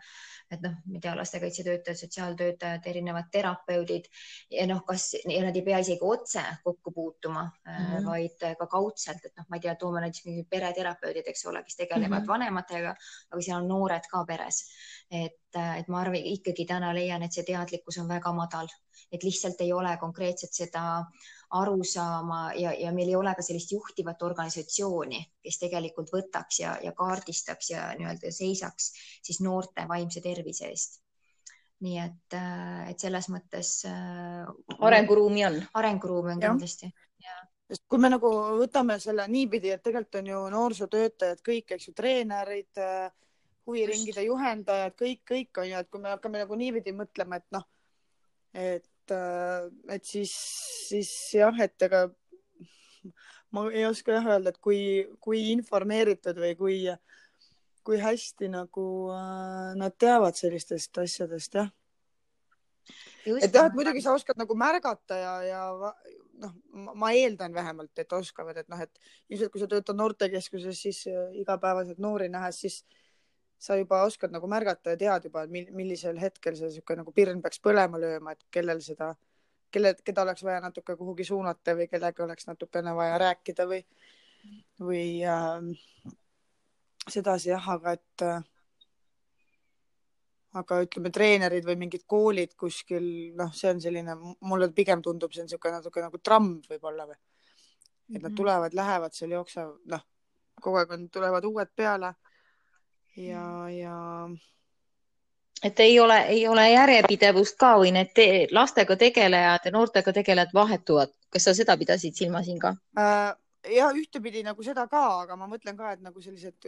et noh, ma ei tea, lastekaitsetöötajad, sotsiaaltöötajad, erinevad terapeudid ja noh, kas ja nad ei pea isegi otse kokku puutuma mm, -hmm. vaid ka kaudselt, et noh, ma ei tea, toome näiteks mingid pereterapeudid, eks ole, kes tegelevad mm -hmm. vanematega, aga seal on noored ka peres. et, et ma arvan, ikkagi täna leian, et see teadlikkus on väga madal, et lihtsalt ei ole konkreetselt seda aru saama ja, ja meil ei ole ka sellist juhtivat organisatsiooni, kes tegelikult võtaks ja, ja kaardistaks ja nii-öelda seisaks siis noorte vaimse tervise eest. nii et, äh, et selles mõttes. Äh, arenguruumi on. arenguruumi on kindlasti. sest kui me nagu võtame selle niipidi, et tegelikult on ju noorsootöötajad kõik, eks ju, treenerid, äh, huviringide juhendajad, kõik, kõik on ju, et kui me hakkame nagu niipidi mõtlema, et noh, et Äh, et siis, siis jah, et ega ma ei oska jah öelda, et kui, kui informeeritud või kui, kui hästi nagu äh, nad teavad sellistest asjadest, jah. et jah, et muidugi sa oskad nagu märgata ja, ja noh, ma eeldan vähemalt, et oskavad, et noh, et ilmselt kui sa töötad noortekeskuses, siis äh, igapäevaselt noori nähes, siis sa juba oskad nagu märgata ja tead juba, millisel hetkel see niisugune nagu pirn peaks põlema lööma, et kellel seda, kelle, keda oleks vaja natuke kuhugi suunata või kellega oleks natukene vaja rääkida või, või äh, sedasi jah, aga et äh, aga ütleme, treenerid või mingid koolid kuskil, noh, see on selline, mulle pigem tundub, see on niisugune natuke nagu tramm võib-olla või. et nad mhm. tulevad, lähevad seal, jooksevad, noh, kogu aeg on, tulevad uued peale ja, ja. et ei ole, ei ole järjepidevust ka või need te lastega tegelejad ja noortega tegelejad vahetuvad, kas sa seda pidasid silmas, Inga äh,? ja ühtepidi nagu seda ka, aga ma mõtlen ka, et nagu sellised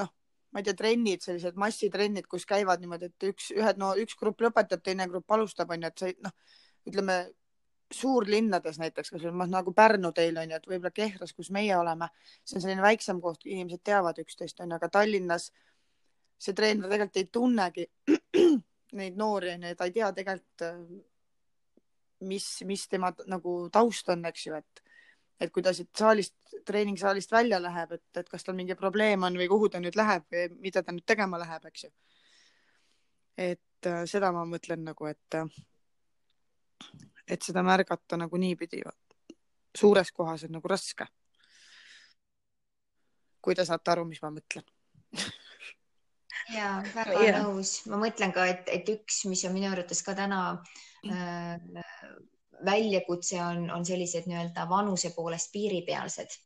noh, ma ei tea, trennid, sellised massitrennid, kus käivad niimoodi, et üks, ühed, no üks grupp lõpetab, teine grupp alustab, onju, et see noh, ütleme suurlinnades näiteks, kas või nagu Pärnu teil on ju, et võib-olla Kehras, kus meie oleme, see on selline väiksem koht, inimesed teavad üksteist onju, aga Tallinnas see treener tegelikult ei tunnegi neid noori onju ta ei tea tegelikult, mis, mis tema nagu taust on, eks ju, et et kui ta siit saalist, treeningsaalist välja läheb, et, et kas tal mingi probleem on või kuhu ta nüüd läheb või mida ta nüüd tegema läheb, eks ju. et äh, seda ma mõtlen nagu, et äh, et seda märgata nagu niipidi suures kohas on nagu raske. kui te saate aru, mis ma mõtlen ja väga yeah. nõus, ma mõtlen ka, et, et üks, mis on minu arvates ka täna äh, väljakutse on, on sellised nii-öelda vanuse poolest piiripealsed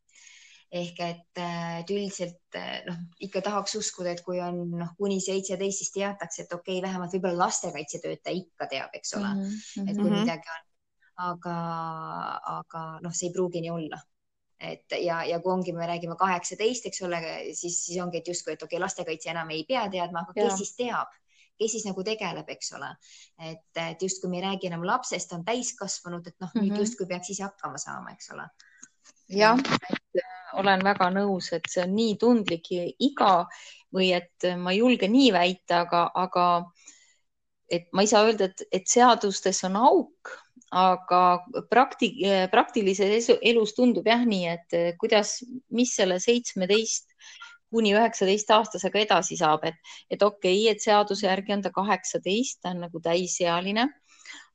ehk et, et üldiselt noh, ikka tahaks uskuda, et kui on noh, kuni seitseteist, siis teatakse, et okei okay,, vähemalt võib-olla lastekaitsetöötaja ikka teab, eks ole mm, -hmm. et kui -hmm. midagi on aga, aga noh, see ei pruugi nii olla et ja, ja kui ongi, me räägime kaheksateist, eks ole, siis, siis ongi, et justkui, et okei okay,, lastekaitse enam ei pea teadma, aga kes ja. siis teab, kes siis nagu tegeleb, eks ole. et, et justkui me ei räägi enam lapsest, on täiskasvanud, et noh mm -hmm., nüüd mhm. justkui peaks ise hakkama saama, eks ole. jah, et äh, olen väga nõus, et see on nii tundlik iga või et ma ei julge nii väita, aga, aga et ma ei saa öelda, et, et seadustes on auk aga prakti-, praktilises elus tundub jah nii, et eh, kuidas, mis selle seitsmeteist kuni üheksateist aastasega edasi saab, et, et okei okay,, et seaduse järgi on ta kaheksateist, ta on nagu täisealine,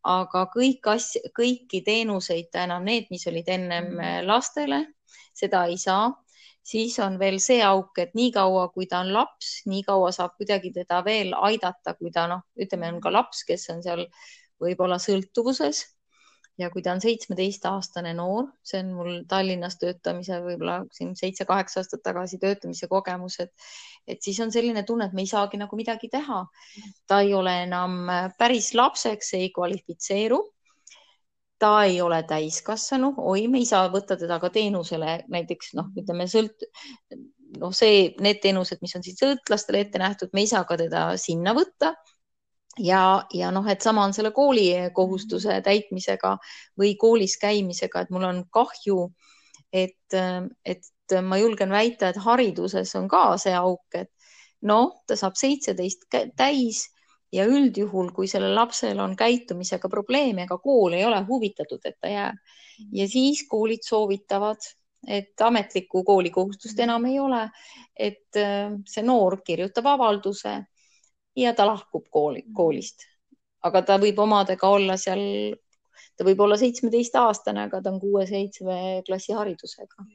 aga kõik asja, kõiki teenuseid enam, need, mis olid ennem mm. eh, lastele, seda ei saa siis on veel see auk, et niikaua, kui ta on laps, niikaua saab kuidagi teda veel aidata, kui ta noh, ütleme, on ka laps, kes on seal võib-olla sõltuvuses ja kui ta on seitsmeteistaastane noor, see on mul Tallinnas töötamise võib-olla siin seitse-kaheksa aastat tagasi töötamise kogemus, et, et siis on selline tunne, et me ei saagi nagu midagi teha. ta ei ole enam päris lapseks, ei kvalifitseeru. ta ei ole täiskasvanu, oi, me ei saa võtta teda ka teenusele, näiteks noh, ütleme sõlt-, noh, see, need teenused, mis on siis sõltlastele ette nähtud, me ei saa ka teda sinna võtta ja, ja noh, et sama on selle koolikohustuse täitmisega või koolis käimisega, et mul on kahju, et, et ma julgen väita, et hariduses on ka see auk, et noh, ta saab seitseteist täis ja üldjuhul, kui sellel lapsel on käitumisega probleeme, ega kool ei ole huvitatud, et ta jääb. ja siis koolid soovitavad, et ametlikku koolikohustust enam ei ole, et see noor kirjutab avalduse ja ta lahkub kooli, mm. koolist. aga ta võib omadega olla seal, ta võib olla seitsmeteistaastane, aga ta on kuue-seitsme klassi haridusega.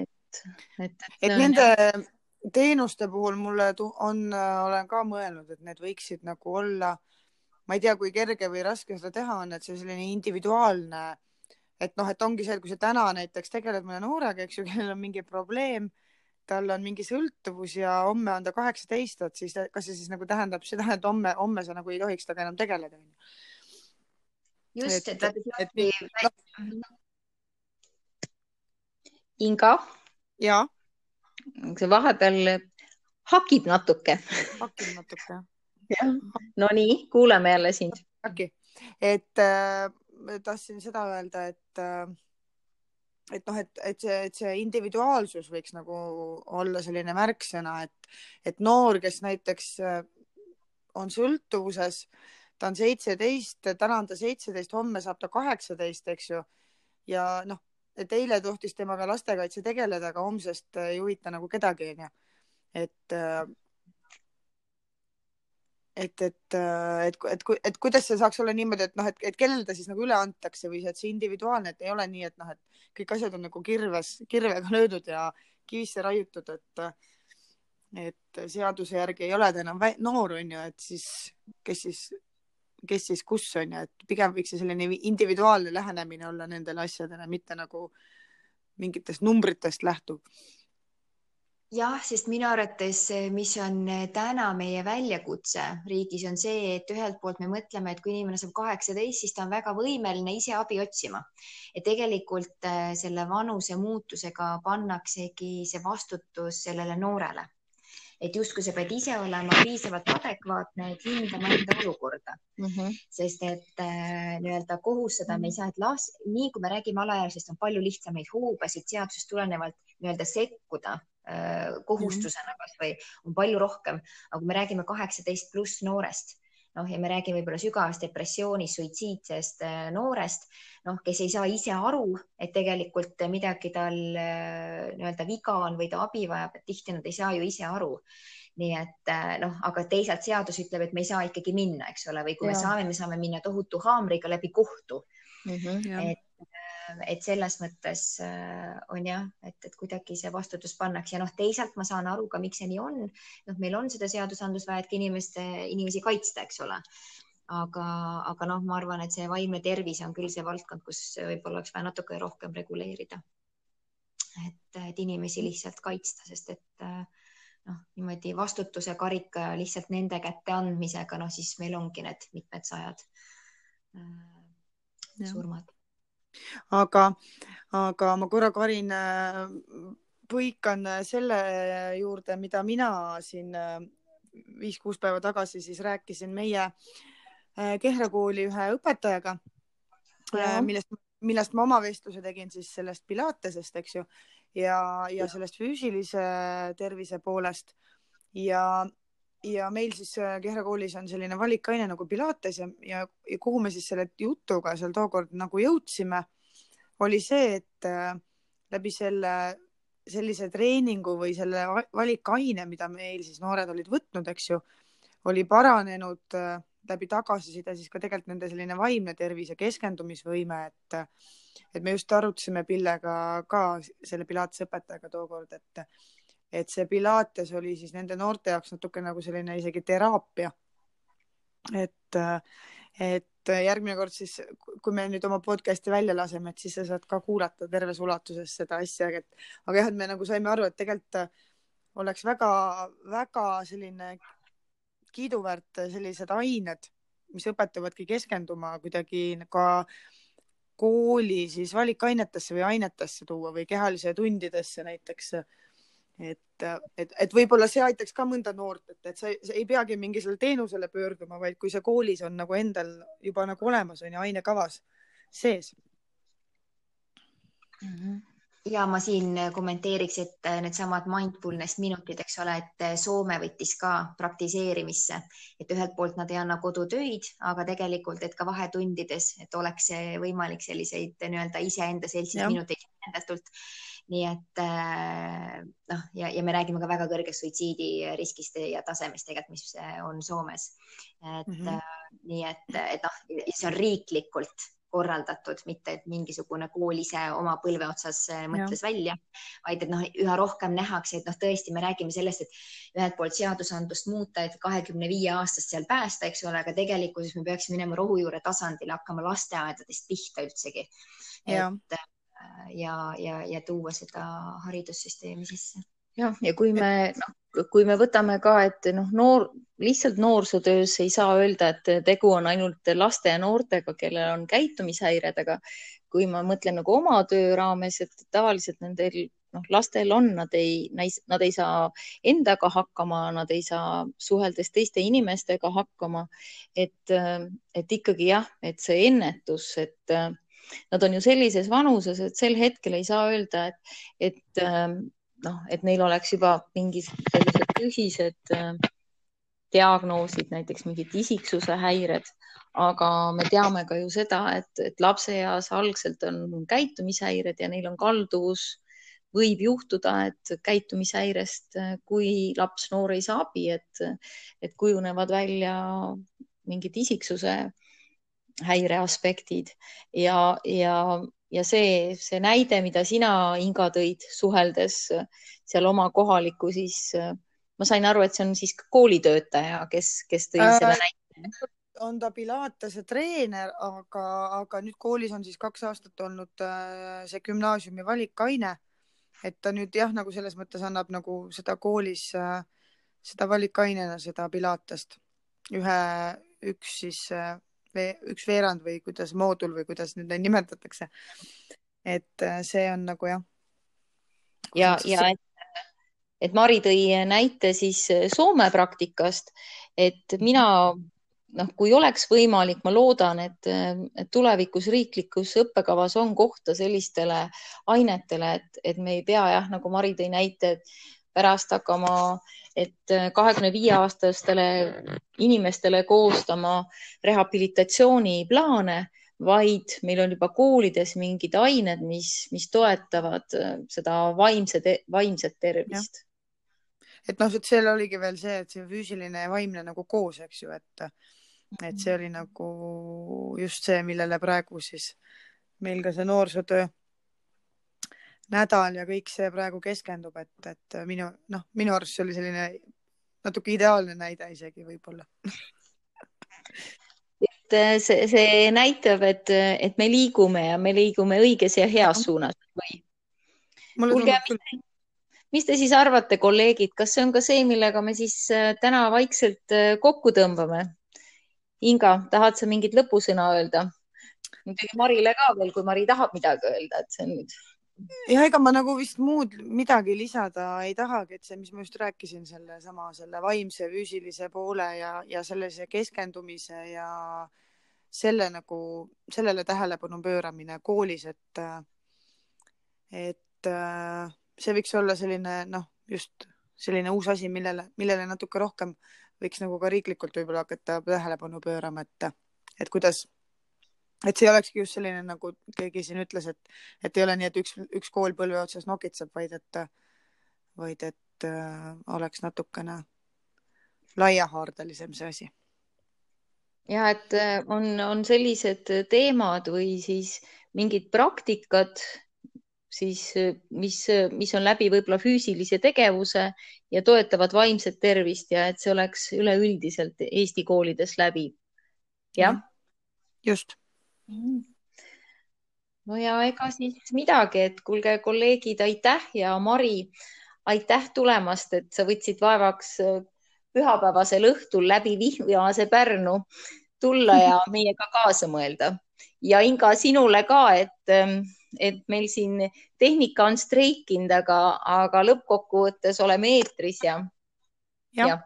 et, et, et, et nende jah. teenuste puhul mulle on, olen ka mõelnud, et need võiksid nagu olla, ma ei tea, kui kerge või raske seda teha on, et see selline individuaalne, et noh, et ongi see, et kui sa täna näiteks tegeled mõne noorega, eks ju, kellel on mingi probleem tal on mingi sõltuvus ja homme on ta kaheksateist, et siis kas see siis nagu tähendab seda, et homme, homme sa nagu ei tohiks temaga enam tegeleda, onju. just, et, et, et, et no. Inga. jaa. see vahepeal hakib natuke. hakib natuke, jah. Nonii, kuuleme jälle sind. okay., et äh, tahtsin seda öelda, et äh, et noh, et, et see, et see individuaalsus võiks nagu olla selline märksõna, et, et noor, kes näiteks äh, on sõltuvuses, ta on seitseteist, täna on ta seitseteist, homme saab ta kaheksateist, eks ju. ja noh, et eile tohtis temaga lastekaitse tegeleda, aga homsest ei huvita nagu kedagi, onju. et äh, et, et, äh, et, et, et, kuidas see saaks olla niimoodi, et noh, et, et kellele ta siis nagu üle antakse või see, et see individuaalne, et ei ole nii, et noh, et kõik asjad on nagu kirves, kirvega löödud ja kivisse raiutud, et et seaduse järgi ei ole ta enam noor, on ju, et siis kes siis, kes siis kus on ju, et pigem võiks see selline individuaalne lähenemine olla nendele asjadele, mitte nagu mingitest numbritest lähtuv jah, sest minu arvates, mis on täna meie väljakutse riigis, on see, et ühelt poolt me mõtleme, et kui inimene saab kaheksateist, siis ta on väga võimeline ise abi otsima. ja tegelikult äh, selle vanuse muutusega pannaksegi see vastutus sellele noorele et justkui sa pead ise olema piisavalt adekvaatne, et hindama enda olukorda mm. -hmm. sest et nii-öelda kohustada me ei saa, et las, nii kui me räägime alaealisest, on palju lihtsamaid hoobasid seadusest tulenevalt nii-öelda sekkuda kohustusena kasvõi on palju rohkem, aga kui me räägime kaheksateist pluss noorest noh, ja me räägime võib-olla sügavast depressioonist, suitsiidsest äh, noorest, noh, kes ei saa ise aru, et tegelikult midagi tal äh, nii-öelda viga on või ta abi vajab, et tihti nad ei saa ju ise aru. nii et äh, noh, aga teisalt seadus ütleb, et me ei saa ikkagi minna, eks ole, või kui ja. me saame, me saame minna tohutu haamriga läbi kohtu mm. -hmm, et et selles mõttes äh, on jah, et, et kuidagi see vastutus pannakse ja noh, teisalt ma saan aru ka, miks see nii on. noh, meil on seda seadusandlust vaja, et inimeste, inimesi kaitsta, eks ole. aga, aga noh, ma arvan, et see vaimne tervis on küll see valdkond, kus võib-olla oleks vaja natuke rohkem reguleerida. et, et inimesi lihtsalt kaitsta, sest et äh, noh, niimoodi vastutuse karika lihtsalt nende kätte andmisega, noh siis meil ongi need mitmed sajad äh, surmad aga, aga ma korra, Karin, põikan selle juurde, mida mina siin viis-kuus päeva tagasi siis rääkisin meie äh, Kehra kooli ühe õpetajaga, äh, millest, millest ma oma vestluse tegin siis sellest Pilatesest, eks ju, ja, ja sellest füüsilise tervise poolest. Ja ja meil siis äh, Kehra koolis on selline valikaine nagu Pilates ja, ja, ja kuhu me siis selle jutuga seal tookord nagu jõudsime, oli see, et äh, läbi selle sellise treeningu või selle valikaine, mida meil siis noored olid võtnud, eks ju, oli paranenud äh, läbi tagasiside siis ka tegelikult nende selline vaimne tervis ja keskendumisvõime, et et me just arutasime Pillega ka selle Pilatese õpetajaga tookord, et et see Pilates oli siis nende noorte jaoks natuke nagu selline isegi teraapia. et, et järgmine kord siis, kui me nüüd oma podcast'i välja laseme, et siis sa saad ka kuulata terves ulatuses seda asja, et aga jah, et me nagu saime aru, et tegelikult oleks väga-väga selline kiiduväärt sellised ained, mis õpetavadki keskenduma kuidagi ka kooli siis valikainetesse või ainetesse tuua või kehalise tundidesse näiteks et, et, et võib-olla see aitaks ka mõnda noort, et, et sa, sa ei peagi mingisugusele teenusele pöörduma, vaid kui see koolis on nagu endal juba nagu olemas on ju ainekavas sees. Mm. -hmm ja ma siin kommenteeriks, et needsamad mindfulness minutid, eks ole, et Soome võttis ka praktiseerimisse, et ühelt poolt nad ei anna kodutöid, aga tegelikult, et ka vahetundides, et oleks võimalik selliseid nii-öelda iseenda seltsis minuteid endatult nii et äh, noh, ja, ja me räägime ka väga kõrgest suitsiidiriskist ja tasemest tegelikult, mis äh, on Soomes. et mm -hmm. nii et, et noh, see on riiklikult korraldatud, mitte et mingisugune kool ise oma põlve otsas mõtles ja. välja, vaid et noh, üha rohkem nähakse, et noh, tõesti, me räägime sellest, et ühelt poolt seadusandlust muuta, et kahekümne viie aastast seal päästa, eks ole, aga tegelikkuses me peaksime minema rohujuure tasandile, hakkama lasteaedadest pihta üldsegi. et ja, ja, ja tuua seda haridussüsteemi sisse. jah, ja kui me, noh, kui me võtame ka, et noh, noor, lihtsalt noorsootöös ei saa öelda, et tegu on ainult laste ja noortega, kellel on käitumishäired, aga kui ma mõtlen nagu oma töö raames, et tavaliselt nendel noh, lastel on, nad ei, nad ei saa endaga hakkama, nad ei saa suheldes teiste inimestega hakkama. et, et ikkagi jah, et see ennetus, et nad on ju sellises vanuses, et sel hetkel ei saa öelda, et, et ähm, noh, et neil oleks juba mingid sellised tõsised äh, diagnoosid, näiteks mingid isiksuse häired, aga me teame ka ju seda, et, et lapseeas algselt on käitumishäired ja neil on kalduvus, võib juhtuda, et käitumishäirest, äh, kui laps, noor ei saa abi, et, et kujunevad välja mingid isiksuse häireaspektid ja, ja, ja see, see näide, mida sina, Inga, tõid suheldes seal oma kohalikku, siis ma sain aru, et see on siis koolitöötaja, kes, kes tõi äh, selle näite. on ta Pilatese treener, aga, aga nüüd koolis on siis kaks aastat olnud äh, see gümnaasiumi valikaine. Et ta nüüd jah, nagu selles mõttes annab nagu seda koolis äh, seda valikainena, seda Pilatest. Ühe, üks siis äh, üks veerand või kuidas moodul või kuidas nüüd neid nimetatakse. et äh, see on nagu jah. ja, ja, ja et, et Mari tõi näite siis Soome praktikast, et mina noh, kui oleks võimalik, ma loodan, et, et tulevikus riiklikus õppekavas on kohta sellistele ainetele, et, et me ei pea jah, nagu Mari tõi näite, et pärast hakkama, et kahekümne viie aastastele inimestele koostama rehabilitatsiooniplaane, vaid meil on juba koolides mingid ained, mis, mis toetavad seda vaimse, vaimset tervist. et noh, et seal oligi veel see, et see füüsiline ja vaimne nagu koos, eks ju, et et see oli nagu just see, millele praegu siis meil ka see noorsootöö nädal ja kõik see praegu keskendub, et, et minu noh, minu arust see oli selline natuke ideaalne näide isegi võib-olla et see, see näitab, et, et me liigume ja me liigume õiges ja heas suunas või? kuulge, mis, mis te siis arvate, kolleegid, kas see on ka see, millega me siis äh, täna vaikselt äh, kokku tõmbame? Inga, tahad sa mingit lõpusõna öelda? muidugi Marile ka veel, kui Mari tahab midagi öelda, et see on nüüd. Ja ega ma nagu vist muud midagi lisada ei tahagi, et see, mis ma just rääkisin, sellesama selle vaimse füüsilise poole ja, ja sellise keskendumise ja selle nagu, sellele tähelepanu pööramine koolis, et, et see võiks olla selline noh, just selline uus asi, millele, millele natuke rohkem võiks nagu ka riiklikult võib-olla hakata tähelepanu pöörama, et, et kuidas, et see olekski just selline, nagu keegi siin ütles, et, et ei ole nii, et üks, üks kool põlve otsas nokitseb, vaid et, vaid et äh, oleks natukene laiahaardelisem see asi. ja et äh, on, on sellised teemad või siis mingid praktikad, siis mis, mis on läbi võib-olla füüsilise tegevuse ja toetavad vaimset tervist ja et see oleks üleüldiselt Eesti koolides läbi. jah? just. No ja ega siis midagi, et kuulge, kolleegid, aitäh ja Mari, aitäh tulemast, et sa võtsid vaevaks pühapäevasel õhtul läbi vihmase Pärnu tulla ja meiega kaasa mõelda ja Inga sinule ka, et et meil siin tehnika on streikinud, aga, aga lõppkokkuvõttes oleme eetris ja. jah ja.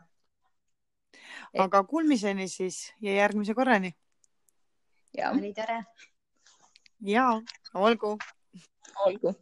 Et... aga kuulmiseni siis ja järgmise korrani. Oli tore. ja olgu. olgu